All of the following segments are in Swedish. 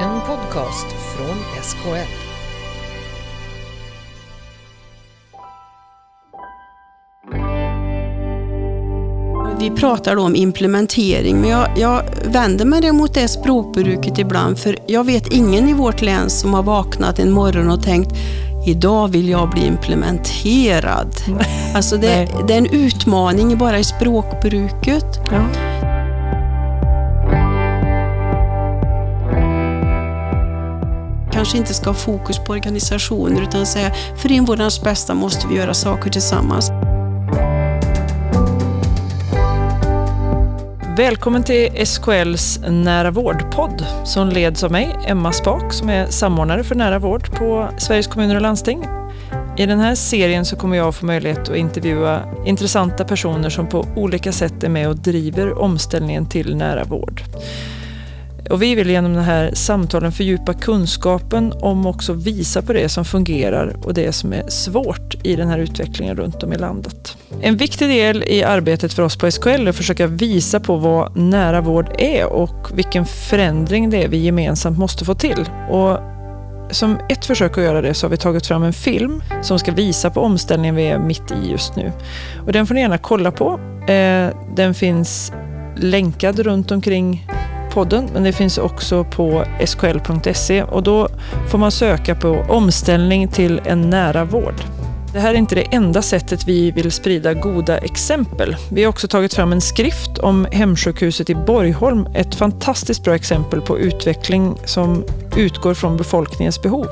En podcast från SKL. Vi pratar då om implementering, men jag, jag vänder mig mot det språkbruket ibland, för jag vet ingen i vårt län som har vaknat en morgon och tänkt Idag vill jag bli implementerad. Alltså det, det är en utmaning bara i språkbruket. Ja. Kanske inte ska ha fokus på organisationer utan säga för invånarnas bästa måste vi göra saker tillsammans. Välkommen till SKLs Nära vård-podd som leds av mig, Emma Spak, som är samordnare för nära vård på Sveriges kommuner och landsting. I den här serien så kommer jag få möjlighet att intervjua intressanta personer som på olika sätt är med och driver omställningen till nära vård. Och vi vill genom de här samtalen fördjupa kunskapen om också visa på det som fungerar och det som är svårt i den här utvecklingen runt om i landet. En viktig del i arbetet för oss på SKL är att försöka visa på vad nära vård är och vilken förändring det är vi gemensamt måste få till. Och som ett försök att göra det så har vi tagit fram en film som ska visa på omställningen vi är mitt i just nu. Och den får ni gärna kolla på. Eh, den finns länkad runt omkring podden, men det finns också på skl.se och då får man söka på omställning till en nära vård. Det här är inte det enda sättet vi vill sprida goda exempel. Vi har också tagit fram en skrift om hemsjukhuset i Borgholm, ett fantastiskt bra exempel på utveckling som utgår från befolkningens behov.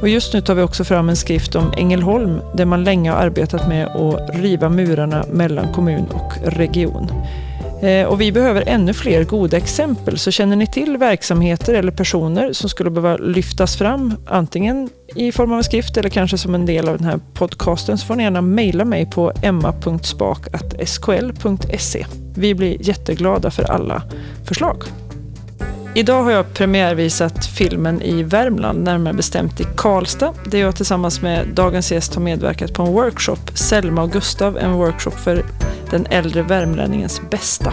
Och just nu tar vi också fram en skrift om Ängelholm där man länge har arbetat med att riva murarna mellan kommun och region. Eh, och vi behöver ännu fler goda exempel, så känner ni till verksamheter eller personer som skulle behöva lyftas fram, antingen i form av en skrift eller kanske som en del av den här podcasten, så får ni gärna mejla mig på emma.spak.skl.se. Vi blir jätteglada för alla förslag. Idag har jag premiärvisat filmen i Värmland, närmare bestämt i Karlstad, där jag tillsammans med dagens gäst har medverkat på en workshop, Selma och Gustav, en workshop för den äldre värmlänningens bästa.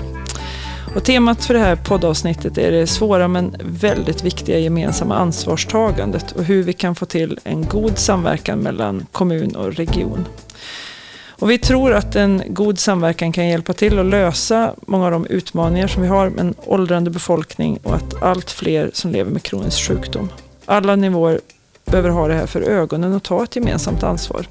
Och temat för det här poddavsnittet är det svåra men väldigt viktiga gemensamma ansvarstagandet och hur vi kan få till en god samverkan mellan kommun och region. Och vi tror att en god samverkan kan hjälpa till att lösa många av de utmaningar som vi har med en åldrande befolkning och att allt fler som lever med kronisk sjukdom. Alla nivåer behöver ha det här för ögonen och ta ett gemensamt ansvar.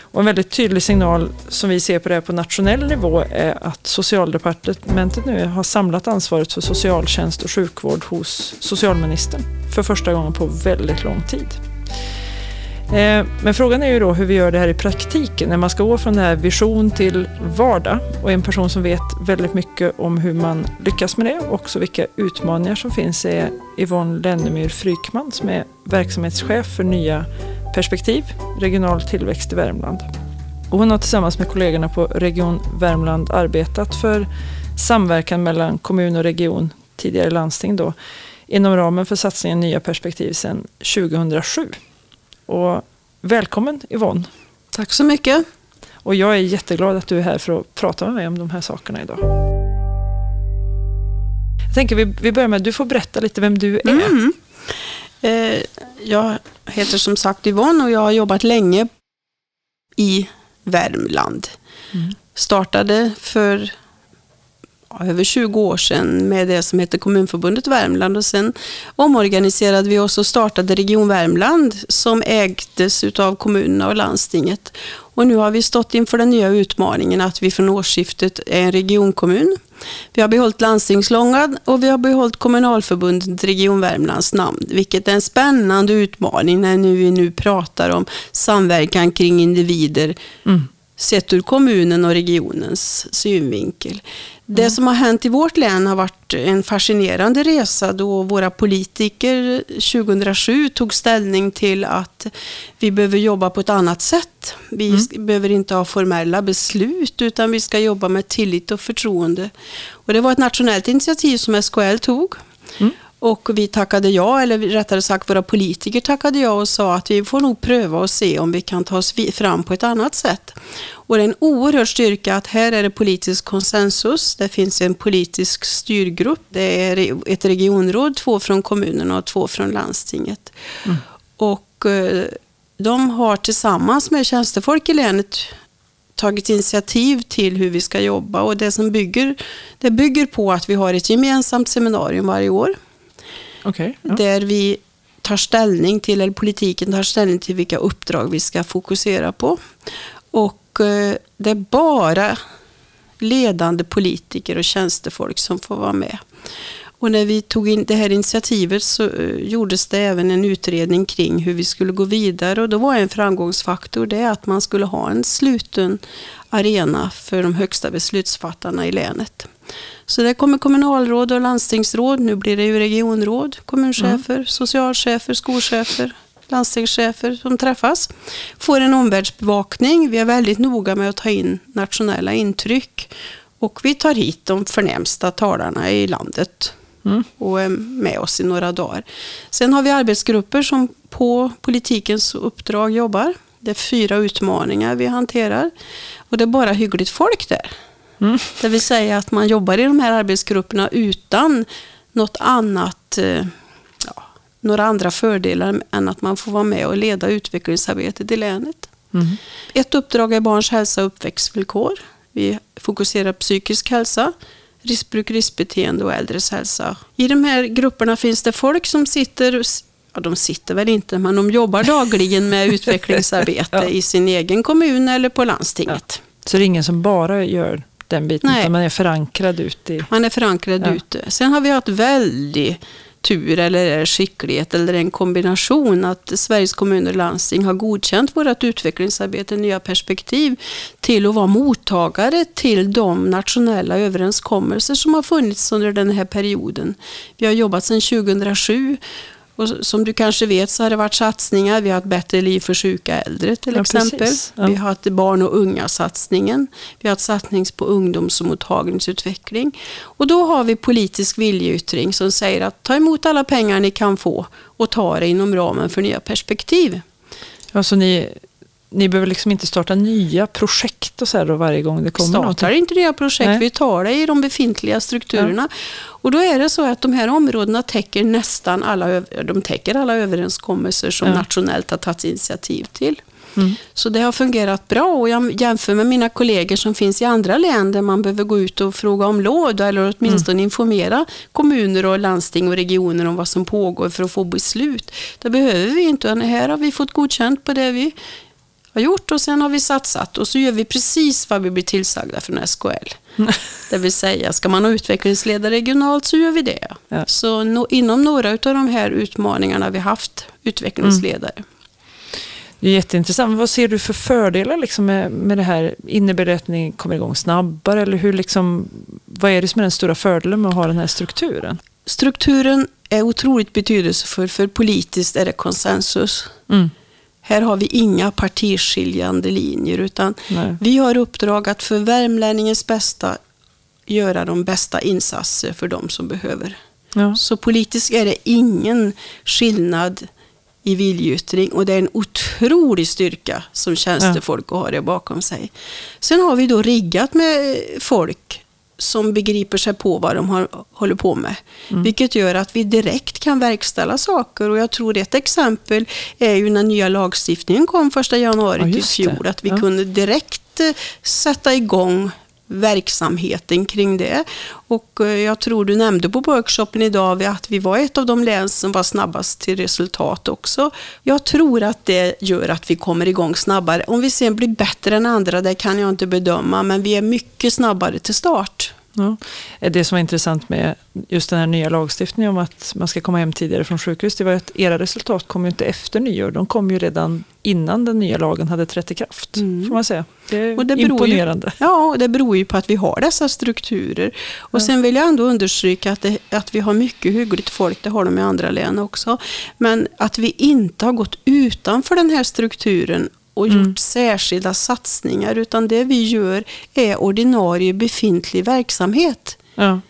Och en väldigt tydlig signal som vi ser på det här på nationell nivå är att Socialdepartementet nu har samlat ansvaret för socialtjänst och sjukvård hos socialministern för första gången på väldigt lång tid. Eh, men frågan är ju då hur vi gör det här i praktiken, när man ska gå från det här vision till vardag. Och en person som vet väldigt mycket om hur man lyckas med det och också vilka utmaningar som finns är Yvonne Lennemyr Frykman som är verksamhetschef för nya perspektiv, regional tillväxt i Värmland. Och hon har tillsammans med kollegorna på Region Värmland arbetat för samverkan mellan kommun och region, tidigare landsting då, inom ramen för satsningen Nya perspektiv sedan 2007. Och välkommen Yvonne. Tack så mycket. Och jag är jätteglad att du är här för att prata med mig om de här sakerna idag. Jag tänker vi, vi börjar med, du får berätta lite vem du är. Mm. Eh, jag heter som sagt Yvonne och jag har jobbat länge i Värmland. Mm. Startade för över 20 år sedan med det som heter Kommunförbundet Värmland och sen omorganiserade vi oss och startade Region Värmland som ägdes utav kommunerna och landstinget. Och nu har vi stått inför den nya utmaningen att vi från årsskiftet är en regionkommun. Vi har behållit landstingslångan och vi har behållit kommunalförbundet Region Värmlands namn, vilket är en spännande utmaning när vi nu pratar om samverkan kring individer mm sett ur kommunen och regionens synvinkel. Det som har hänt i vårt län har varit en fascinerande resa då våra politiker 2007 tog ställning till att vi behöver jobba på ett annat sätt. Vi mm. behöver inte ha formella beslut utan vi ska jobba med tillit och förtroende. Och det var ett nationellt initiativ som SKL tog. Mm. Och vi tackade ja, eller rättare sagt våra politiker tackade ja och sa att vi får nog pröva och se om vi kan ta oss fram på ett annat sätt. Och det är en oerhörd styrka att här är det politisk konsensus. Det finns en politisk styrgrupp. Det är ett regionråd, två från kommunerna och två från landstinget. Mm. Och eh, de har tillsammans med tjänstefolk i länet tagit initiativ till hur vi ska jobba och det som bygger, det bygger på att vi har ett gemensamt seminarium varje år. Okay, ja. Där vi tar ställning till, eller politiken tar ställning till vilka uppdrag vi ska fokusera på. Och eh, det är bara ledande politiker och tjänstefolk som får vara med. Och när vi tog in det här initiativet så eh, gjordes det även en utredning kring hur vi skulle gå vidare och då var en framgångsfaktor det att man skulle ha en sluten arena för de högsta beslutsfattarna i länet. Så det kommer kommunalråd och landstingsråd, nu blir det ju regionråd, kommunchefer, mm. socialchefer, skolchefer, landstingschefer som träffas. Får en omvärldsbevakning. Vi är väldigt noga med att ta in nationella intryck och vi tar hit de förnämsta talarna i landet mm. och är med oss i några dagar. Sen har vi arbetsgrupper som på politikens uppdrag jobbar. Det är fyra utmaningar vi hanterar och det är bara hyggligt folk där. Mm. Det vill säga att man jobbar i de här arbetsgrupperna utan något annat, eh, ja, några andra fördelar än att man får vara med och leda utvecklingsarbetet i länet. Mm. Ett uppdrag är barns hälsa och uppväxtvillkor. Vi fokuserar på psykisk hälsa, riskbruk, riskbeteende och äldres hälsa. I de här grupperna finns det folk som sitter Ja, de sitter väl inte, men de jobbar dagligen med utvecklingsarbete ja. i sin egen kommun eller på landstinget. Ja. Så det är ingen som bara gör den biten, Nej. utan man är förankrad ute i... Man är förankrad ja. ute. Sen har vi haft väldigt tur eller skicklighet eller en kombination att Sveriges kommuner och landsting har godkänt vårt utvecklingsarbete Nya perspektiv till att vara mottagare till de nationella överenskommelser som har funnits under den här perioden. Vi har jobbat sedan 2007 och som du kanske vet så har det varit satsningar. Vi har ett bättre liv för sjuka äldre till ja, exempel. Ja. Vi har haft barn och unga-satsningen. Vi har haft satsning på ungdoms och mottagningsutveckling. Och då har vi politisk viljeyttring som säger att ta emot alla pengar ni kan få och ta det inom ramen för nya perspektiv. Ja, så ni ni behöver liksom inte starta nya projekt och så här då varje gång det kommer Startar någonting. inte nya projekt, Nej. vi tar det i de befintliga strukturerna. Ja. Och då är det så att de här områdena täcker nästan alla, de täcker alla överenskommelser som ja. nationellt har tagit initiativ till. Mm. Så det har fungerat bra och jag jämför med mina kollegor som finns i andra län där man behöver gå ut och fråga om låd eller åtminstone mm. informera kommuner och landsting och regioner om vad som pågår för att få beslut. Det behöver vi inte. Här har vi fått godkänt på det vi har gjort och sen har vi satsat och så gör vi precis vad vi blir tillsagda från SKL. det vill säga, ska man ha utvecklingsledare regionalt så gör vi det. Ja. Så no, inom några av de här utmaningarna har vi haft utvecklingsledare. Mm. Det är jätteintressant. Vad ser du för fördelar liksom med, med det här? Innebär det att ni kommer igång snabbare? Eller hur liksom, vad är det som är den stora fördelen med att ha den här strukturen? Strukturen är otroligt betydelsefull, för politiskt är det konsensus. Mm. Här har vi inga partiskiljande linjer utan Nej. vi har uppdrag att för värmlänningens bästa göra de bästa insatser för de som behöver. Ja. Så politiskt är det ingen skillnad i viljeyttring och det är en otrolig styrka som tjänstefolk ja. har det bakom sig. Sen har vi då riggat med folk som begriper sig på vad de har, håller på med. Mm. Vilket gör att vi direkt kan verkställa saker och jag tror ett exempel är ju när nya lagstiftningen kom första januari ja, i fjol. Att vi ja. kunde direkt eh, sätta igång verksamheten kring det. Och eh, jag tror du nämnde på workshopen idag att vi var ett av de län som var snabbast till resultat också. Jag tror att det gör att vi kommer igång snabbare. Om vi sen blir bättre än andra, det kan jag inte bedöma, men vi är mycket snabbare till start. Ja. Det som var intressant med just den här nya lagstiftningen om att man ska komma hem tidigare från sjukhus, det var att era resultat kom ju inte efter nyår, de kom ju redan innan den nya lagen hade trätt i kraft. Mm. Får man säga. Det är och det imponerande. Ju, ja, det beror ju på att vi har dessa strukturer. Och ja. sen vill jag ändå understryka att, det, att vi har mycket hyggligt folk, det har de i andra län också. Men att vi inte har gått utanför den här strukturen och gjort mm. särskilda satsningar utan det vi gör är ordinarie befintlig verksamhet. Ja.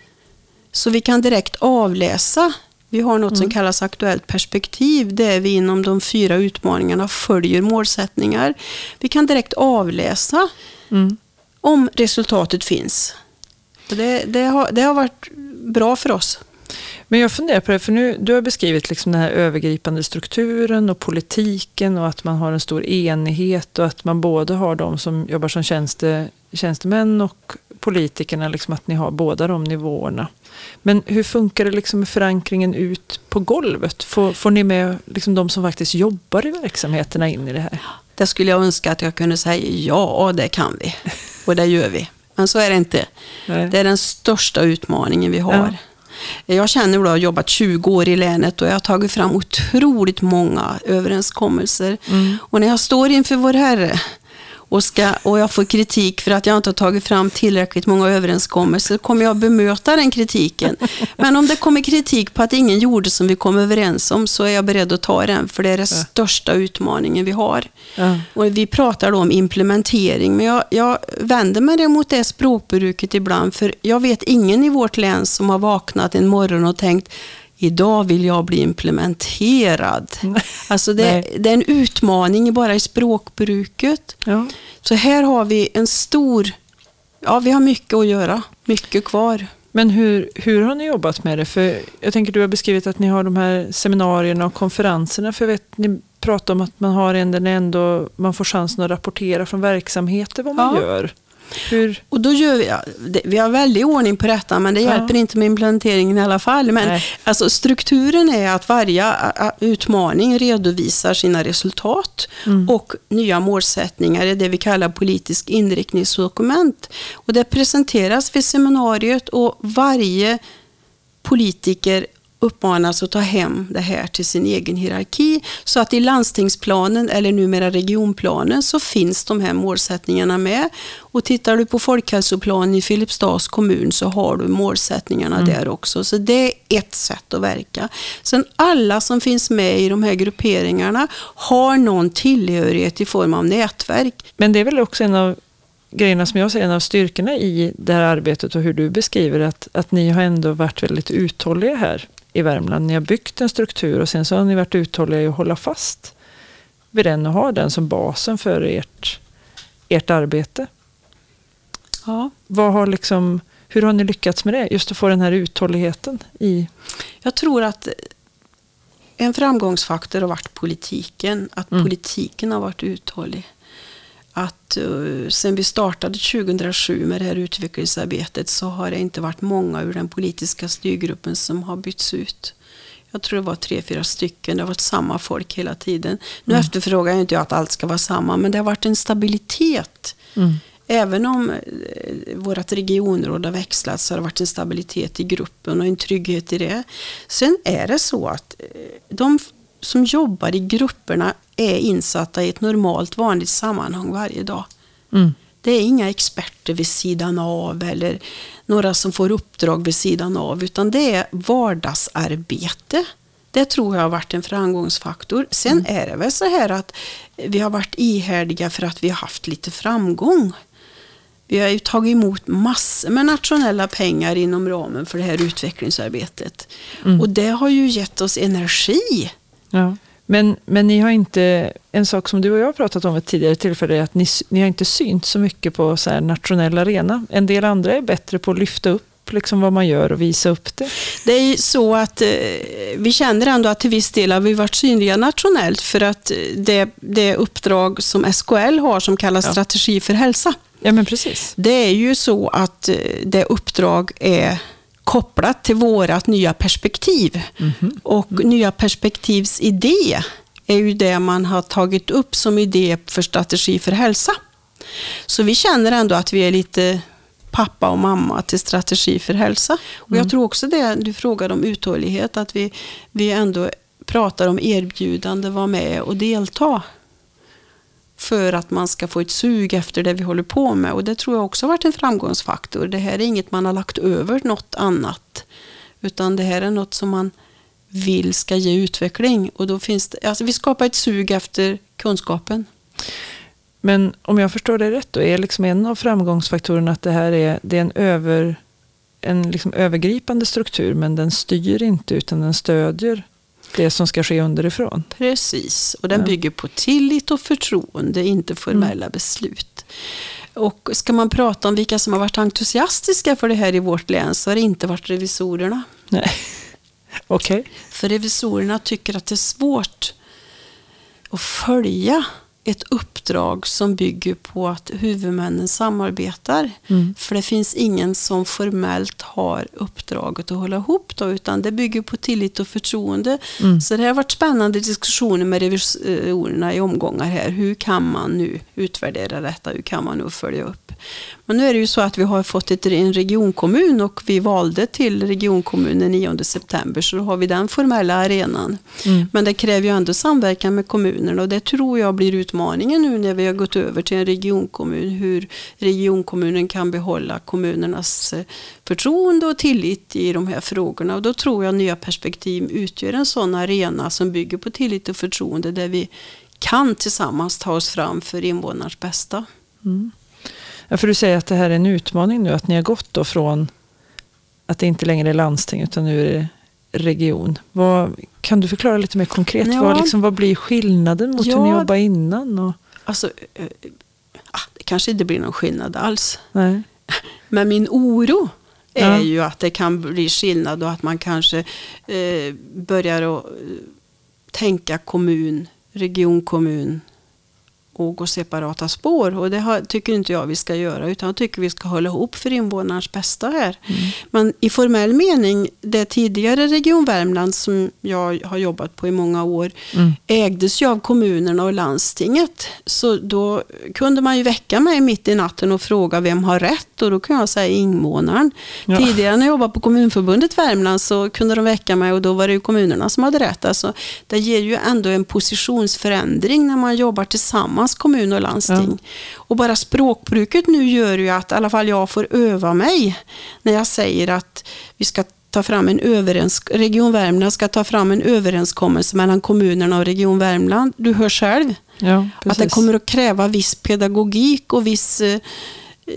Så vi kan direkt avläsa Vi har något som kallas aktuellt perspektiv, där vi inom de fyra utmaningarna följer målsättningar. Vi kan direkt avläsa Mm. om resultatet finns. Det, det, har, det har varit bra för oss. Men jag funderar på det, för nu, du har beskrivit liksom den här övergripande strukturen och politiken och att man har en stor enighet och att man både har de som jobbar som tjänste, tjänstemän och politikerna, liksom att ni har båda de nivåerna. Men hur funkar det liksom med förankringen ut på golvet? Får, får ni med liksom de som faktiskt jobbar i verksamheterna in i det här? Det skulle jag önska att jag kunde säga ja, det kan vi. Och det gör vi. Men så är det inte. Nej. Det är den största utmaningen vi har. Jag känner då, jag har jobbat 20 år i länet och jag har tagit fram otroligt många överenskommelser. Mm. Och när jag står inför vår Herre och, ska, och jag får kritik för att jag inte har tagit fram tillräckligt många överenskommelser, kommer jag bemöta den kritiken. Men om det kommer kritik på att ingen gjorde som vi kom överens om, så är jag beredd att ta den, för det är den största utmaningen vi har. Ja. Och vi pratar då om implementering, men jag, jag vänder mig mot det språkbruket ibland, för jag vet ingen i vårt län som har vaknat en morgon och tänkt Idag vill jag bli implementerad. Alltså det, det är en utmaning bara i språkbruket. Ja. Så här har vi en stor... Ja, vi har mycket att göra. Mycket kvar. Men hur, hur har ni jobbat med det? För jag tänker du har beskrivit att ni har de här seminarierna och konferenserna. För jag vet, ni pratar om att man har en där ändå man får chansen att rapportera från verksamheter vad man Ja. gör. Hur, Och då gör vi, ja, vi har väldigt ordning på detta, men det Ja. hjälper inte med implementeringen i alla fall. Men Nej. alltså, strukturen är att varje utmaning redovisar sina resultat Mm. och nya målsättningar är det vi kallar politisk inriktningsdokument. Och det presenteras vid seminariet och varje politiker uppmanas att ta hem det här till sin egen hierarki. Så att i landstingsplanen eller numera regionplanen så finns de här målsättningarna med. Och tittar du på folkhälsoplanen i Filipstads kommun så har du målsättningarna där också. Så det är ett sätt att verka. Sen alla som finns med i de här grupperingarna har någon tillhörighet i form av nätverk. men det är väl också en av grejerna som jag ser, en av styrkorna i det här arbetet och hur du beskriver att, att ni har ändå varit väldigt uthålliga här i Värmland. Ni har byggt en struktur och sen så har ni varit uthålliga i att hålla fast vid den och ha den som basen för ert, ert arbete. Ja. Vad har liksom, hur har ni lyckats med det? Just att få den här uthålligheten i... Jag tror att en framgångsfaktor har varit politiken. Att Mm. politiken har varit uthållig. Att uh, sen vi startade 2007 med det här utvecklingsarbetet så har det inte varit många ur den politiska styrgruppen som har bytts ut. Jag tror det var tre, fyra stycken. Det har varit samma folk hela tiden. Nu efterfrågar jag inte att allt ska vara samma, men det har varit en stabilitet. Mm. Även om eh, vårt regionråd har växlat så har det varit en stabilitet i gruppen och en trygghet i det. Sen är det så att eh, de som jobbar i grupperna är insatta i ett normalt vanligt sammanhang varje dag. Mm. Det är inga experter vid sidan av eller några som får uppdrag vid sidan av utan det är vardagsarbete. Det tror jag har varit en framgångsfaktor. Sen är det väl så här att vi har varit ihärdiga för att vi har haft lite framgång. Vi har ju tagit emot massor med nationella pengar inom ramen för det här utvecklingsarbetet. Mm. Och det har ju gett oss energi. Ja. Men, men ni har inte, en sak som du och jag har pratat om vid tidigare tillfälle är att ni, ni har inte synt så mycket på så nationell arena. En del andra är bättre på att lyfta upp liksom vad man gör och visa upp det. Det är ju så att eh, vi känner ändå att till viss del har vi varit synliga nationellt för att det, det uppdrag som SKL har som kallas Ja. strategi för hälsa. Ja men precis. Det är ju så att eh, det uppdrag är kopplat till vårat nya perspektiv. Och nya perspektivs idé är ju det man har tagit upp som idé för strategi för hälsa. Så vi känner ändå att vi är lite pappa och mamma till strategi för hälsa. Och jag tror också det du frågade om uthållighet, att vi, vi ändå pratar om erbjudande, vara med och delta. För att man ska få ett sug efter det vi håller på med. Och det tror jag också har varit en framgångsfaktor. Det här är inget man har lagt över något annat. Utan det här är något som man vill ska ge utveckling. Och då finns det, alltså vi skapar ett sug efter kunskapen. Men om jag förstår dig rätt då, är liksom en av framgångsfaktorerna att det här är, det är en, över, en liksom övergripande struktur men den styr inte utan den stödjer det som ska ske underifrån. Precis, och den Ja. bygger på tillit och förtroende, inte formella beslut. Och ska man prata om vilka som har varit entusiastiska för det här i vårt län så har det inte varit revisorerna. Nej. Okej. För revisorerna tycker att det är svårt att följa ett uppdrag som bygger på att huvudmännen samarbetar. Mm. För det finns ingen som formellt har uppdraget att hålla ihop då, utan det bygger på tillit och förtroende. Mm. Så det har varit spännande diskussioner med revisorerna i omgångar här. Hur kan man nu utvärdera detta? Hur kan man nu följa upp? Men nu är det ju så att vi har fått ett, en regionkommun och vi valde till regionkommunen 9 september så då har vi den formella arenan. Mm. Men det kräver ju ändå samverkan med kommunerna och det tror jag blir utmaningen nu när vi har gått över till en regionkommun. Hur regionkommunen kan behålla kommunernas eh, förtroende och tillit i de här frågorna. Och då tror jag Nya Perspektiv utgör en sån arena som bygger på tillit och förtroende där vi kan tillsammans ta oss fram för invånarnas bästa. Mm. Ja, för du säger att det här är en utmaning nu, att ni har gått då från att det inte längre är landsting utan nu är det region. Vad, kan du förklara lite mer konkret? Ja. Vad, liksom, vad blir skillnaden mot hur ni Ja. jobbade innan? Och, Alltså, eh, ah, det kanske inte blir någon skillnad alls. nej. Men min oro är Ja. ju att det kan bli skillnad och att man kanske eh, börjar att eh, tänka kommun, regionkommun och gå separata spår. Och det har, tycker inte jag vi ska göra utan jag tycker vi ska hålla ihop för invånarnas bästa här. Men i formell mening, det tidigare Region Värmland som jag har jobbat på i många år Mm. ägdes ju av kommunerna och landstinget. Så då kunde man ju väcka mig mitt i natten och fråga vem har rätt och då kan jag säga invånaren. Ja. Tidigare när jag jobbade på Kommunförbundet Värmland så kunde de väcka mig och då var det ju kommunerna som hade rätt. Alltså, det ger ju ändå en positionsförändring när man jobbar tillsammans kommun och landsting. Och bara språkbruket nu gör ju att i alla fall jag får öva mig när jag säger att vi ska ta fram en överens Region Värmland ska ta fram en överenskommelse mellan kommunerna och Region Värmland. Du hör själv Ja, att det kommer att kräva viss pedagogik och viss eh,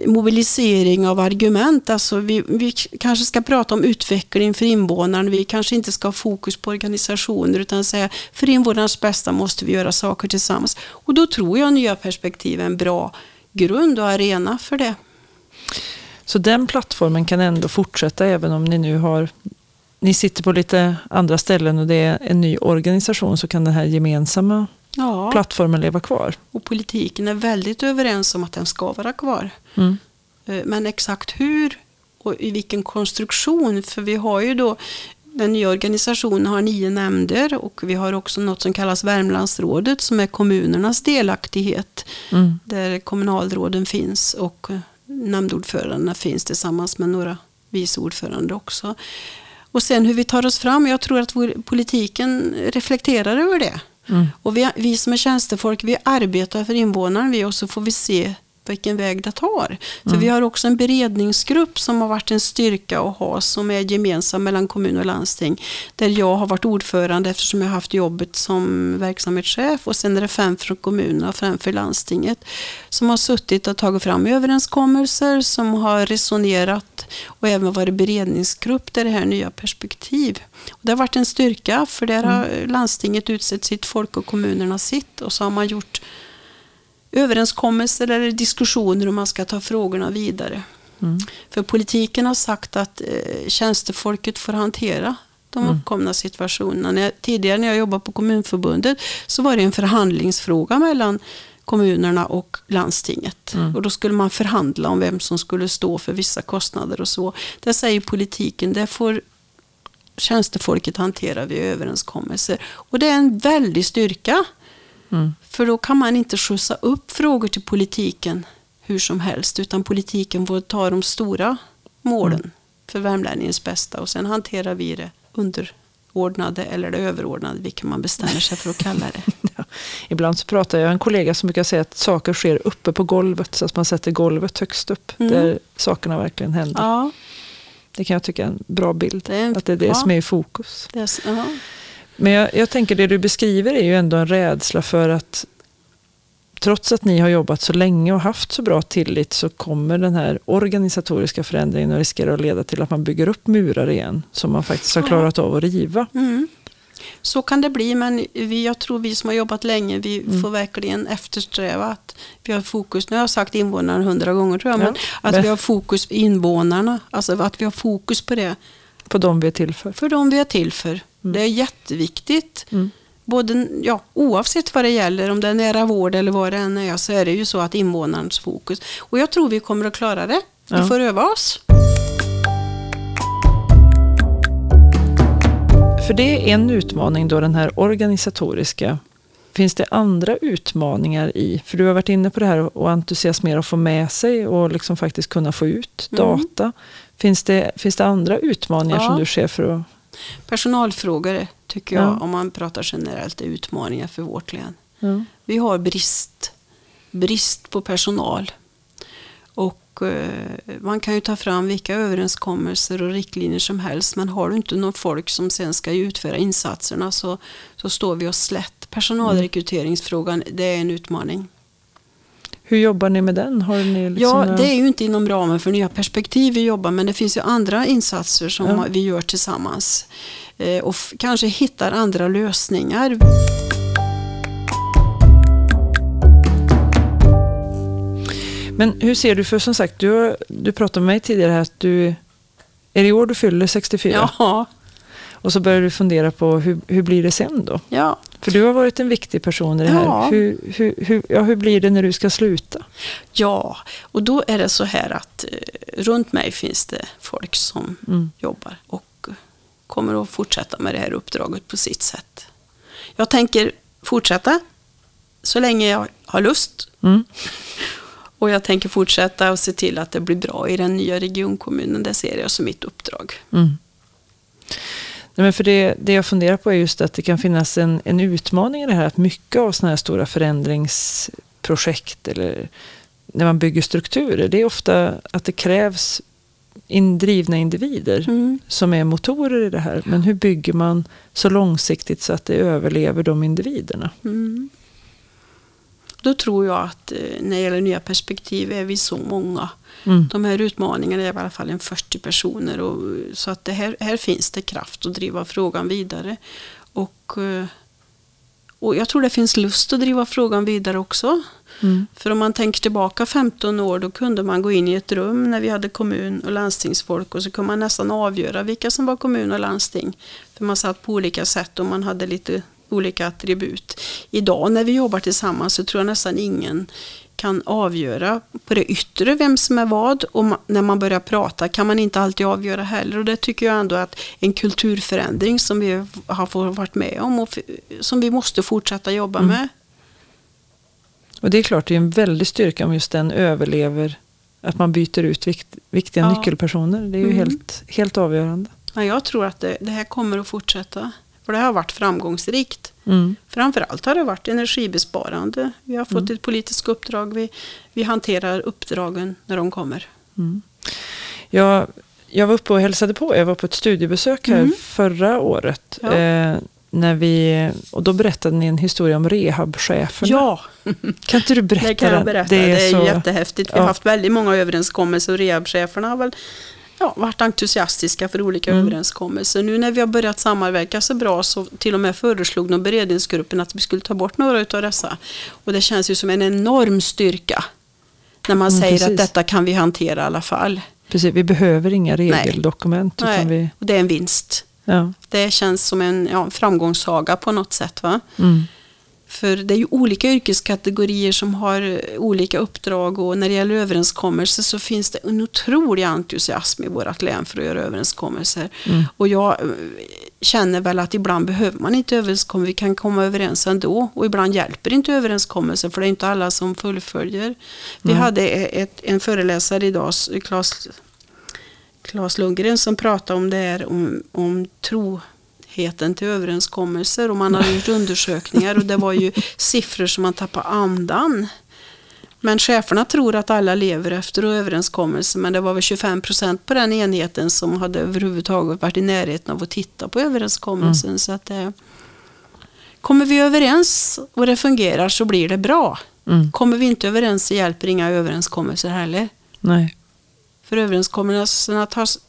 mobilisering av argument. Alltså vi, vi kanske ska prata om utveckling för invånarna. Vi kanske inte ska ha fokus på organisationer utan säga för invånarnas bästa måste vi göra saker tillsammans. Och då tror jag nya perspektiv är en bra grund och arena för det. Så den plattformen kan ändå fortsätta även om ni nu har ni sitter på lite andra ställen och det är en ny organisation så kan den här gemensamma Ja, plattformen leva kvar. och politiken är väldigt överens om att den ska vara kvar. Mm. Eh, Men exakt hur och i vilken konstruktion, för vi har ju då den nya organisationen har nio nämnder och vi har också något som kallas Värmlandsrådet som är kommunernas delaktighet Mm. där kommunalråden finns och eh, nämndordförandena finns tillsammans med några vice ordförande också. Och sen hur vi tar oss fram, jag tror att politiken reflekterar över det. Mm. Och vi, vi som är tjänstefolk, vi arbetar för invånaren vi och så får vi se vilken väg det tar. För vi har också en beredningsgrupp som har varit en styrka att ha som är gemensam mellan kommun och landsting. Där jag har varit ordförande eftersom jag har haft jobbet som verksamhetschef och sen är det fem från kommunen och fem för landstinget. Som har suttit och tagit fram överenskommelser, som har resonerat och även varit beredningsgrupp där det här nya perspektiv. Och det har varit en styrka för där har landstinget utsett sitt folk och kommunerna sitt och så har man gjort överenskommelser eller diskussioner om man ska ta frågorna vidare. Mm. För politiken har sagt att eh, tjänstefolket får hantera de Mm. uppkomna situationerna. När jag, tidigare när jag jobbade på Kommunförbundet så var det en förhandlingsfråga mellan kommunerna och landstinget. Mm. Och då skulle man förhandla om vem som skulle stå för vissa kostnader och så. Där säger politiken, det får tjänstefolket hantera vid överenskommelser. Och det är en väldig styrka. Mm. För då kan man inte skjutsa upp frågor till politiken hur som helst, utan politiken får ta de stora målen för värmlänningens bästa och sen hanterar vi det underordnade eller det överordnade, vilket man bestämmer sig för att kalla det. Ja. Ibland så pratar jag med en kollega som brukar säga att saker sker uppe på golvet så att man sätter golvet högst upp Mm. där sakerna verkligen händer. Ja, Det kan jag tycka är en bra bild. det är, en, Att det är det ja, som är i fokus. det är. Men jag, jag tänker det du beskriver är ju ändå en rädsla för att trots att ni har jobbat så länge och haft så bra tillit så kommer den här organisatoriska förändringen att riskera att leda till att man bygger upp murar igen som man faktiskt har klarat av att riva. Mm. Så kan det bli, men vi, jag tror vi som har jobbat länge, vi Mm. får verkligen eftersträva att vi har fokus. Nu har jag sagt invånarna hundra gånger tror jag, Ja, men att men- vi har fokus på invånarna. Alltså att vi har fokus på det, På de vi är till för. för de vi är till för. Det är jätteviktigt. Mm. Både, ja, oavsett vad det gäller, om det är nära vård eller vad det än är, så är det ju så att invånarens fokus. Och jag tror vi kommer att klara det. Vi Ja. får öva oss. För det är en utmaning då, den här organisatoriska. Finns det andra utmaningar i, för du har varit inne på det här att entusiasmera och få med sig och liksom faktiskt kunna få ut Mm. data. Finns det, finns det andra utmaningar Ja. som du ser för att... Personalfrågor tycker jag, Ja. om man pratar generellt, är utmaningar för vårt län. Ja. Vi har brist, brist på personal. Och eh, man kan ju ta fram vilka överenskommelser och riktlinjer som helst. Men har du inte någon folk som sen ska utföra insatserna så, så står vi oss slätt. Personalrekryteringsfrågan, det är en utmaning. Hur jobbar ni med den? Har ni liksom Ja, det är ju inte inom ramen för nya perspektiv vi jobbar men det finns ju andra insatser som Ja. vi gör tillsammans. Eh, och kanske hittar andra lösningar. Men hur ser du, för som sagt, du, du pratade med mig tidigare här att du... Är det i år du fyller 64? Ja, Och så börjar du fundera på hur, hur blir det sen då? ja. För du har varit en viktig person i det här. Ja. Hur, hur, hur, ja, hur blir det när du ska sluta? Ja, och då är det så här att eh, runt mig finns det folk som Mm. jobbar och kommer att fortsätta med det här uppdraget på sitt sätt. Jag tänker fortsätta så länge jag har lust Mm. och jag tänker fortsätta och se till att det blir bra i den nya regionkommunen. Det ser jag som mitt uppdrag. Mm. Nej, men för det, det jag funderar på är just att det kan finnas en, en utmaning i det här att mycket av sådana här stora förändringsprojekt eller när man bygger strukturer, det är ofta att det krävs indrivna individer Mm. som är motorer i det här. Men hur bygger man så långsiktigt så att det överlever de individerna? Mm. Då tror jag att eh, när det gäller nya perspektiv är vi så många. Mm. De här utmaningarna är i alla fall en 40 personer. Och, så att det här, här finns det kraft att driva frågan vidare. Och, eh, och jag tror det finns lust att driva frågan vidare också. Mm. För om man tänker tillbaka 15 år då kunde man gå in i ett rum när vi hade kommun och landstingsfolk och så kunde man nästan avgöra vilka som var kommun och landsting. För man satt på olika sätt och man hade lite olika attribut. Idag när vi jobbar tillsammans så tror jag nästan ingen kan avgöra på det yttre vem som är vad och när man börjar prata kan man inte alltid avgöra heller och det tycker jag ändå att en kulturförändring som vi har varit med om och som vi måste fortsätta jobba Mm. med. Och det är klart, det är en väldig styrka om just den överlever, att man byter ut vikt, viktiga Ja. nyckelpersoner. Det är ju Mm. helt, helt avgörande. Men jag tror att det, det här kommer att fortsätta. För det har varit framgångsrikt. Mm. Framförallt har det varit energibesparande. Vi har fått Mm. ett politiskt uppdrag. Vi, vi hanterar uppdragen när de kommer. Mm. Jag, jag var uppe och hälsade på. Jag var på ett studiebesök här Mm. förra året. Ja. Eh, när vi, och då berättade ni en historia om rehabcheferna. Ja, Kan inte du berätta det kan jag berätta. Det är, så, jättehäftigt. Vi har ja. haft väldigt många överenskommelser och rehabcheferna har väl ja, varit entusiastiska för olika Mm. överenskommelser. Nu när vi har börjat samverka så bra så till och med föreslog nog beredningsgruppen att vi skulle ta bort några av dessa. Och det känns ju som en enorm styrka när man Mm, säger precis. att detta kan vi hantera i alla fall. Precis, vi behöver inga regeldokument. Utan Nej, vi, och det är en vinst. ja. Det känns som en ja, framgångssaga på något sätt. Va? mm. För det är ju olika yrkeskategorier som har olika uppdrag och när det gäller överenskommelser så finns det en otrolig entusiasm i vårt län för att göra överenskommelser. Mm. Och jag eh, känner väl att ibland behöver man inte överenskommelser, vi kan komma överens ändå. Och ibland hjälper inte överenskommelser för det är inte alla som fullföljer. Vi Mm. hade ett, en föreläsare idag, Claes, Claes Lundgren, som pratade om det här om, om troheten till överenskommelser och man har gjort undersökningar och det var ju siffror som man tappade andan. Men cheferna tror att alla lever efter överenskommelser men det var väl 25 procent på den enheten som hade överhuvudtaget varit i närheten av att titta på överenskommelsen. Så att det, kommer vi överens och det fungerar så blir det bra. Mm. Kommer vi inte överens så hjälper inga överenskommelser heller. Nej. För överenskommelserna tas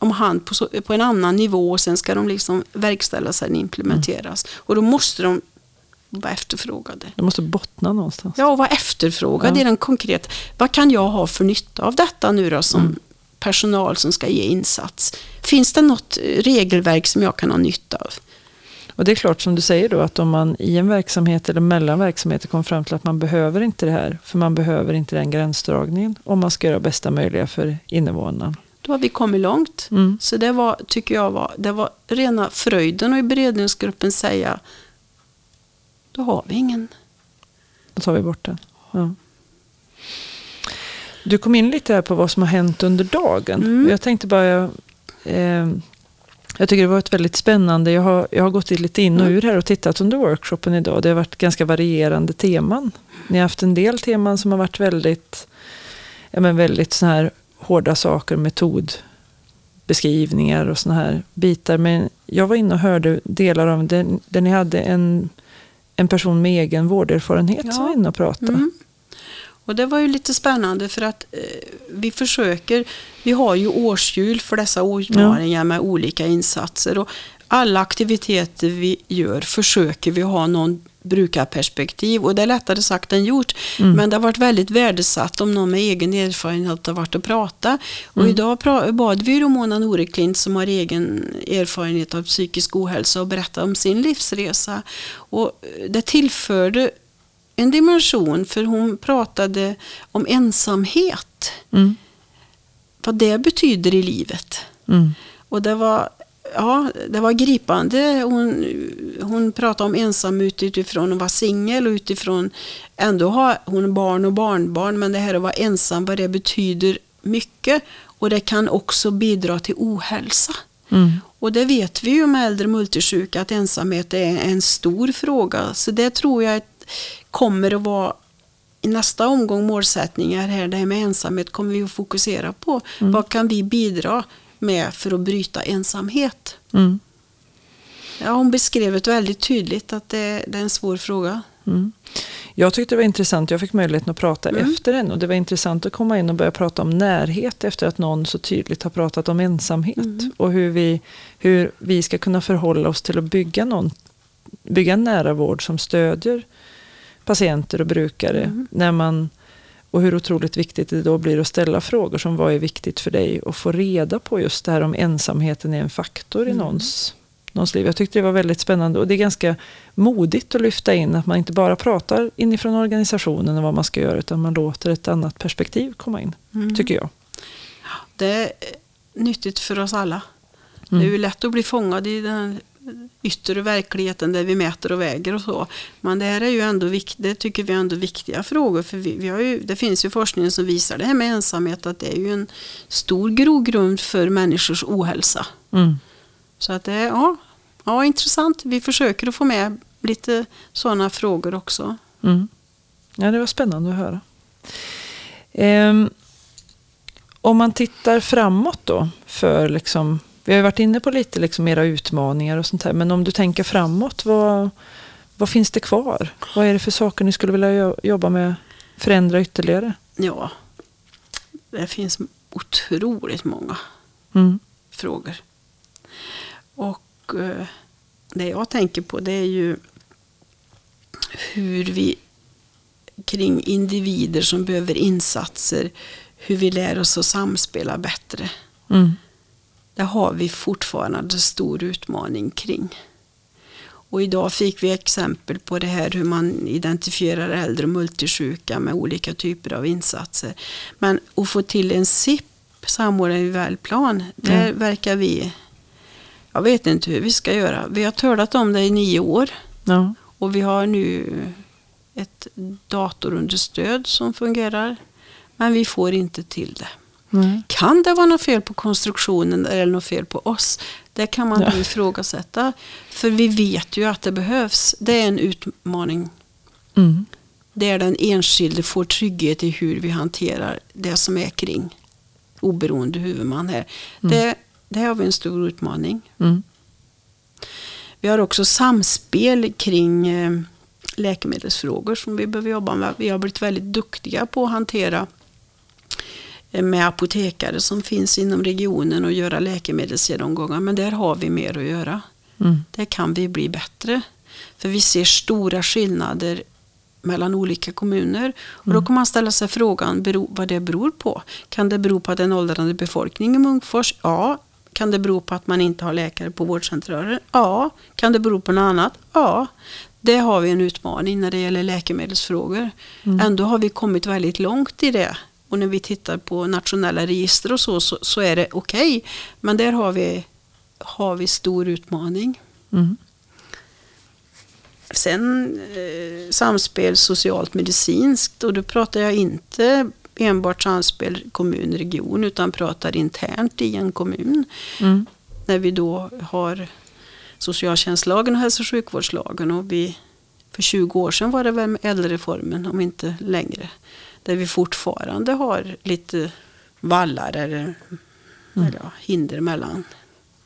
om hand på, så, på en annan nivå och sen ska de liksom verkställas sen implementeras. Och då måste de vara efterfrågade. Det måste bottna någonstans. Ja, och vara efterfrågad Ja. i den konkret. Vad kan jag ha för nytta av detta nu då som Mm. personal som ska ge insats? Finns det något eh, regelverk som jag kan ha nytta av? Och det är klart som du säger då att om man i en verksamhet eller mellan verksamheter kommer fram till att man behöver inte det här, för man behöver inte den gränsdragningen om man ska göra bästa möjliga för invånarna. Då har vi kommit långt. Mm. Så det var, tycker jag var, det var rena fröjden och i beredningsgruppen säga då har vi ingen. Då tar vi bort den. Ja. Du kom in lite här på vad som har hänt under dagen. Mm. Jag tänkte bara, eh, jag tycker det var ett väldigt spännande, jag har, jag har gått lite in och Mm. ur här och tittat under workshopen idag. Det har varit ganska varierande teman. Ni har haft en del teman som har varit väldigt, ja men väldigt så här hårda saker, metodbeskrivningar och såna här bitar. Men jag var inne och hörde delar av det, där ni hade en, en person med egen vårderfarenhet Ja. som var inne och pratade. Mm. Och det var ju lite spännande för att eh, vi försöker, vi har ju årshjul för dessa utmaningar med olika insatser. Och alla aktiviteter vi gör försöker vi ha någon brukarperspektiv och det är lättare sagt än gjort. Mm. Men det har varit väldigt värdesatt om någon med egen erfarenhet har varit och pratat. Och Mm. idag bad vi Mona Noreklint som har egen erfarenhet av psykisk ohälsa och berätta om sin livsresa. Och det tillförde en dimension för hon pratade om ensamhet. Mm. Vad det betyder i livet. Mm. Och det var, ja, det var gripande. Hon, hon pratade om ensam ut- utifrån att vara singel och utifrån ändå har hon barn och barnbarn. Men det här att vara ensam, vad det betyder mycket. Och det kan också bidra till ohälsa. Mm. Och det vet vi ju med äldre multisjuka att ensamhet är en stor fråga. Så det tror jag kommer att vara i nästa omgång målsättningar här, det här med ensamhet kommer vi att fokusera på. Vad kan vi bidra med för att bryta ensamhet? Mm. Ja, hon beskrev det väldigt tydligt att det, det är en svår fråga. Mm. Jag tyckte det var intressant, jag fick möjligheten att prata Mm. efter den och det var intressant att komma in och börja prata om närhet efter att någon så tydligt har pratat om ensamhet Mm. och hur vi, hur vi ska kunna förhålla oss till att bygga, någon, bygga en nära vård som stödjer patienter och brukare Mm. när man och hur otroligt viktigt det då blir att ställa frågor som vad är viktigt för dig och få reda på just det här om ensamheten är en faktor i Mm. någons, någons liv. Jag tyckte det var väldigt spännande och det är ganska modigt att lyfta in att man inte bara pratar inifrån organisationen och vad man ska göra utan man låter ett annat perspektiv komma in, Mm. tycker jag. Det är nyttigt för oss alla. Mm. Det är ju lätt att bli fångad i den yttre verkligheten där vi mäter och väger och så. Men det här är ju ändå det tycker vi är ändå viktiga frågor. För vi, vi har ju, det finns ju forskning som visar det här med ensamhet att det är ju en stor grogrund för människors ohälsa. Mm. Så att det är ja, ja, intressant. Vi försöker att få med lite sådana frågor också. Mm. Ja, det var spännande att höra. Ehm, om man tittar framåt då, för liksom, vi har ju varit inne på lite liksom era utmaningar och sånt här, men om du tänker framåt, vad, vad finns det kvar? Vad är det för saker ni skulle vilja jo- jobba med, förändra ytterligare? Ja, det finns otroligt många Mm. frågor. Och eh, det jag tänker på det är ju hur vi kring individer som behöver insatser, hur vi lär oss att samspela bättre. Mm. Det har vi fortfarande stor utmaning kring. Och idag fick vi exempel på det här hur man identifierar äldre multisjuka med olika typer av insatser. Men att få till en SIP, samordnad i välplan, där Mm. verkar vi... Jag vet inte hur vi ska göra. Vi har talat om det i nio år Ja. och vi har nu ett datorunderstöd som fungerar. Men vi får inte till det. Nej. Kan det vara något fel på konstruktionen eller något fel på oss? Det kan man Ja. ifrågasätta. För vi vet ju att det behövs. Det är en utmaning Mm. där den enskilde får trygghet i hur vi hanterar det som är kring oberoende huvudman här. Mm. Det, det har vi en stor utmaning. Mm. Vi har också samspel kring eh, läkemedelsfrågor som vi behöver jobba med. Vi har blivit väldigt duktiga på att hantera med apotekare som finns inom regionen och göra läkemedelsgenomgångar. Men där har vi mer att göra. Mm. Där kan vi bli bättre. För vi ser stora skillnader mellan olika kommuner. Och då kan man ställa sig frågan bero, vad det beror på. Kan det bero på att en åldrande befolkning i Munkfors? Ja. Kan det bero på att man inte har läkare på vårdcentraler? Ja. Kan det bero på något annat? Ja. Det har vi en utmaning när det gäller läkemedelsfrågor. Ändå har vi kommit väldigt långt i det. Och när vi tittar på nationella register och så, så, så är det okej. Men där har vi, har vi stor utmaning. Mm. Sen eh, samspel socialt medicinskt och då pratar jag inte enbart samspel kommun-region utan pratar internt i en kommun. Mm. När vi då har socialtjänstlagen och hälso och sjukvårdslagen och vi för 20 år sedan var det väl med äldrereformen om inte längre. Där vi fortfarande har lite vallar eller, eller ja, hinder mellan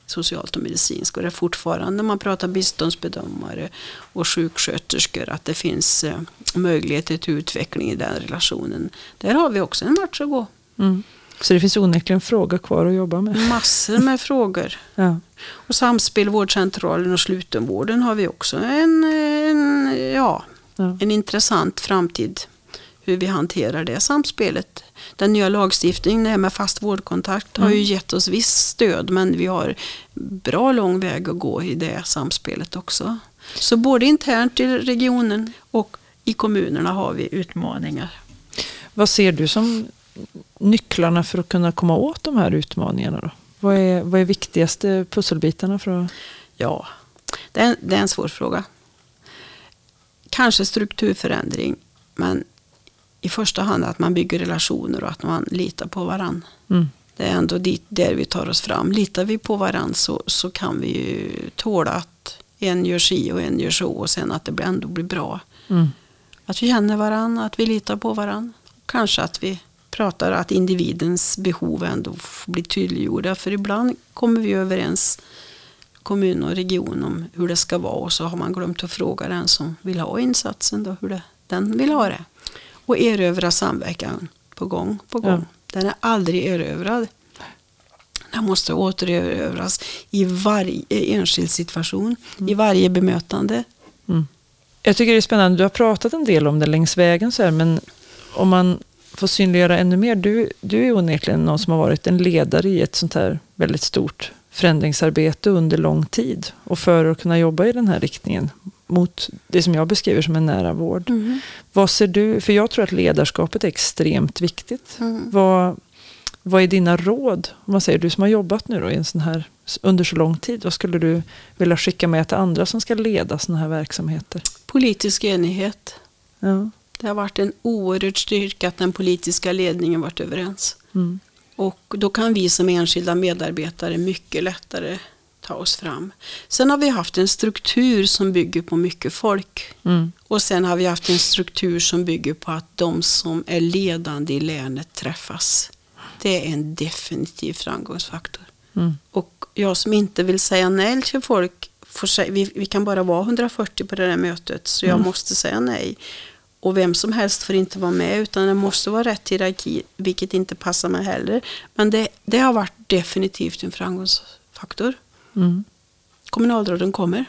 socialt och medicinskt. Och det är fortfarande när man pratar biståndsbedömare och sjuksköterskor att det finns eh, möjligheter till utveckling i den relationen. Där har vi också en match att gå. Mm. Så det finns onekligen frågor kvar att jobba med. Massor med frågor. Ja. Och samspel vårdcentralen och slutenvården har vi också en, en, ja, Ja. en intressant framtid. Hur vi hanterar det samspelet. Den nya lagstiftningen det här med fast vårdkontakt har ju gett oss visst stöd men vi har bra lång väg att gå i det samspelet också. Så både internt i regionen och i kommunerna har vi utmaningar. Vad ser du som nycklarna för att kunna komma åt de här utmaningarna? Då? Vad är, vad är viktigaste pusselbitarna för att... Ja, det är, det är en svår fråga. Kanske strukturförändring, men i första hand att man bygger relationer och att man litar på varann. Mm. Det är ändå dit där vi tar oss fram. Litar vi på varann så, så kan vi ju tåla att en gör si och en gör så och sen att det ändå blir bra. Mm. Att vi känner varann, att vi litar på varann. Kanske att vi pratar att individens behov ändå får bli tydliggjorda. För ibland kommer vi överens kommun och region om hur det ska vara och så har man glömt att fråga den som vill ha insatsen då, hur det, den vill ha det. Och erövra samverkan på gång på gång. Ja. Den är aldrig erövrad. Den måste återerövras i varje enskild situation, i varje bemötande. Mm. Jag tycker det är spännande, du har pratat en del om det längs vägen så här, men om man får synliggöra ännu mer. Du, du är onekligen någon som har varit en ledare i ett sånt här väldigt stort förändringsarbete under lång tid. Och för att kunna jobba i den här riktningen mot det som jag beskriver som en nära vård. Vad ser du, för jag tror att ledarskapet är extremt viktigt. Mm. Vad, vad är dina råd, om man säger du som har jobbat nu då i en sån här, under så lång tid, vad skulle du vilja skicka med till andra som ska leda såna här verksamheter? Politisk enighet. Ja. Det har varit en oerhörd styrka att den politiska ledningen varit överens. Mm. Och då kan vi som enskilda medarbetare mycket lättare ta oss fram. Sen har vi haft en struktur som bygger på mycket folk. Mm. Och sen har vi haft en struktur som bygger på att de som är ledande i länet träffas. Det är en definitiv framgångsfaktor. Mm. Och jag som inte vill säga nej till folk, får säga, vi, vi kan bara vara 140 på det där mötet så jag Mm. måste säga nej. Och vem som helst får inte vara med utan det måste vara rätt hierarki, vilket inte passar mig heller. Men det, det har varit definitivt en framgångsfaktor. Mm. Kommunalråden kommer.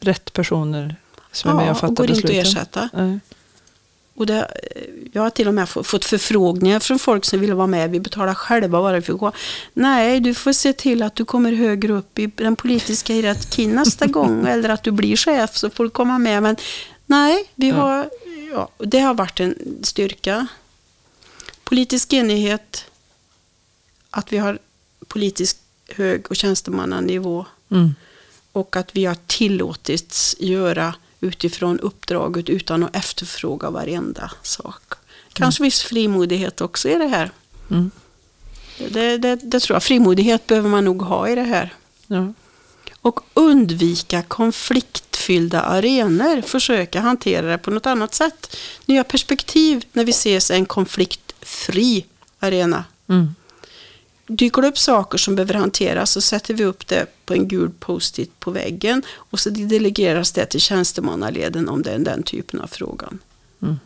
Rätt personer som är med och Ja, fattar och går inte att besluten. ersätta. Nej. Och det, jag har till och med få- fått förfrågningar från folk som vill vara med. Vi betalar själva bara för att gå. Nej, du får se till att du kommer högre upp i den politiska hierarkin nästa gång. Eller att du blir chef så får du komma med. Men nej, vi Ja. har, ja, det har varit en styrka. Politisk enighet. Att vi har politisk hög och tjänstemannanivå. Mm. Och att vi har tillåtits göra utifrån uppdraget utan att efterfråga varenda sak. Kanske viss frimodighet också i det här. Mm. Det, det, det tror jag. Frimodighet behöver man nog ha i det här. Ja. Och undvika konfliktfyllda arenor. Försöka hantera det på något annat sätt. Nya perspektiv när vi ses en konfliktfri arena. Mm. Dyker det upp saker som behöver hanteras så sätter vi upp det på en gul post-it på väggen och så delegeras det till tjänstemannaleden om det är den typen av frågan. Mm.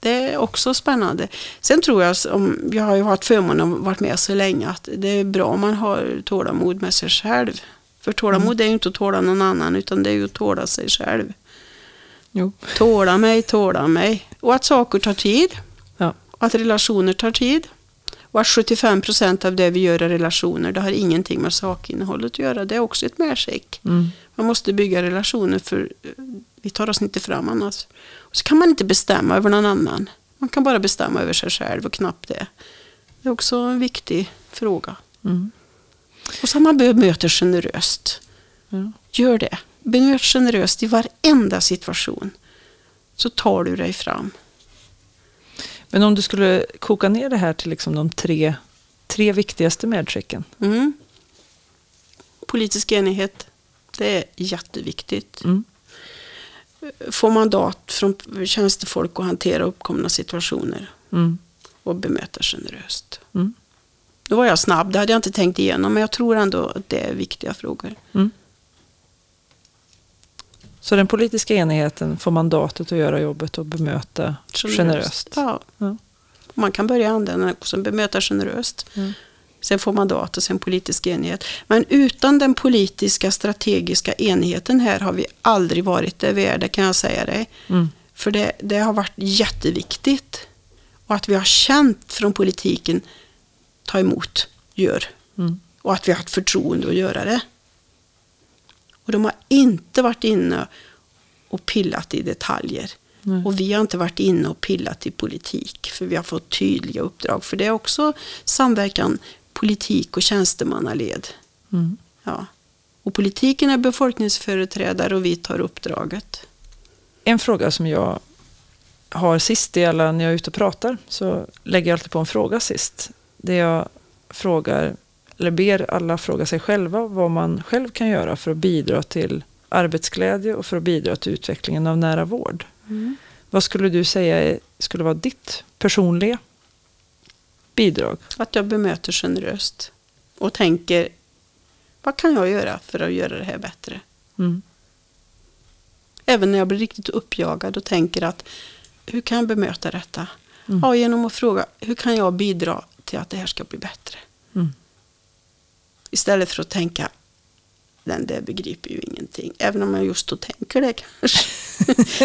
Det är också spännande. Sen tror jag, om, jag har ju haft förmånen att varit med så länge, att det är bra om man har tålamod med sig själv. För tålamod är ju inte att tåla någon annan, utan det är ju att tåla sig själv. Jo. Tåla mig, tåla mig. Och att saker tar tid. Ja. Och att relationer tar tid. Och att 75 procent av det vi gör i relationer, det har ingenting med sakinnehållet att göra. Det är också ett medskick. Mm. Man måste bygga relationer för eh, vi tar oss inte fram annars. Och så kan man inte bestämma över någon annan. Man kan bara bestämma över sig själv och knappt det. Det är också en viktig fråga. Mm. Och så man bemöter generöst. Ja. Gör det. Bemöt generöst i varenda situation. Så tar du dig fram. Men om du skulle koka ner det här till liksom de tre, tre viktigaste medskicken. Mm. Politisk enighet. Det är jätteviktigt. Mm. Få mandat från tjänstefolk att hantera uppkomna situationer. Mm. Och bemöta generöst. Mm. Nu var jag snabb, det hade jag inte tänkt igenom. Men jag tror ändå att det är viktiga frågor. Så den politiska enigheten får mandatet att göra jobbet och bemöta generöst. Ja. Ja. Man kan börja använda den som bemöta generöst. Mm. Sen får mandat och sen politisk enighet. Men utan den politiska strategiska enigheten här har vi aldrig varit där vi är, det kan jag säga dig. Mm. För det, det har varit jätteviktigt. Och att vi har känt från politiken, ta emot, gör. Mm. Och att vi har haft förtroende att göra det. Och de har inte varit inne och pillat i detaljer. Nej. Och vi har inte varit inne och pillat i politik, för vi har fått tydliga uppdrag. För det är också samverkan politik och tjänstemannaled. Mm. Ja. Och politiken är befolkningsföreträdare och vi tar uppdraget. En fråga som jag har sist i alla när jag är ute och pratar så lägger jag alltid på en fråga sist. Där jag frågar, eller ber alla fråga sig själva vad man själv kan göra för att bidra till arbetsglädje och för att bidra till utvecklingen av nära vård. Vad skulle du säga skulle vara ditt personliga bidrag? Att jag bemöter generöst och tänker, vad kan jag göra för att göra det här bättre? Mm. Även när jag blir riktigt uppjagad och tänker att hur kan jag bemöta detta? Mm. Ja, genom att fråga hur kan jag bidra till att det här ska bli bättre? Mm. Istället för att tänka den där begriper ju ingenting. Även om jag just då tänker det kanske.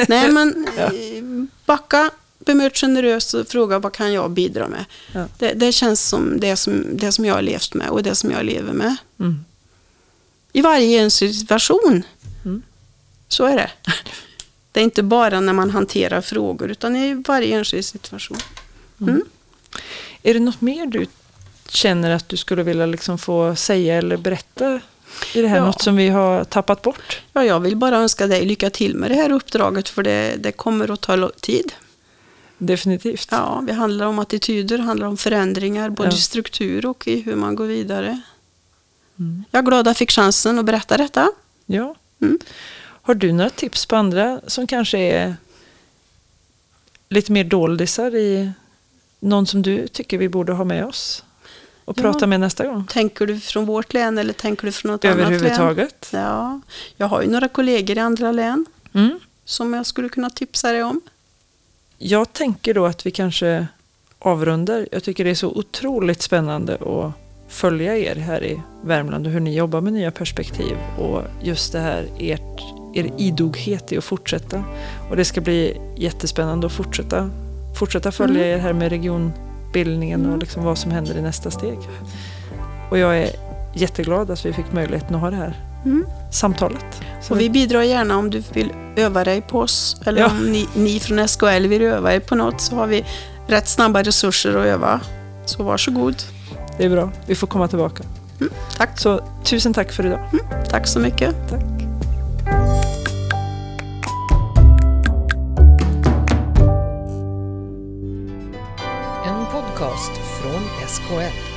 Nej men Ja. eh, backa, bemöt generöst och fråga vad kan jag bidra med? Ja. Det, det känns som det, som det som jag har levt med och det som jag lever med. Mm. I varje enskild situation. Mm. Så är det. Det är inte bara när man hanterar frågor utan i varje enskild situation. Mm. Är det något mer du känner att du skulle vilja liksom få säga eller berätta i det här? Ja. Något som vi har tappat bort? Ja, jag vill bara önska dig lycka till med det här uppdraget för det, det kommer att ta tid. Definitivt. Ja, det handlar om attityder, det handlar om förändringar, både Ja. i struktur och i hur man går vidare. Mm. Jag är glad att jag fick chansen att berätta detta. Ja. Mm. Har du några tips på andra som kanske är lite mer doldisar i någon som du tycker vi borde ha med oss och Ja. prata med nästa gång? Tänker du från vårt län eller tänker du från något annat län? Överhuvudtaget? Ja, jag har ju några kollegor i andra län Mm. som jag skulle kunna tipsa dig om. Jag tänker då att vi kanske avrundar. Jag tycker det är så otroligt spännande att följa er här i Värmland och hur ni jobbar med nya perspektiv och just det här ert, er idoghet i att fortsätta. Och det ska bli jättespännande att fortsätta, fortsätta följa er här med regionbildningen och Mm. liksom vad som händer i nästa steg. Och jag är jätteglad att vi fick möjligheten att ha det här Mm. samtalet. Så Och vi bidrar gärna om du vill öva dig på oss. Eller Ja. om ni, ni från SKL vill öva er på något så har vi rätt snabba resurser att öva. Så varsågod. Det är bra, vi får komma tillbaka. Tack. Så tusen tack för idag. Tack så mycket. Tack. En podcast från SKL.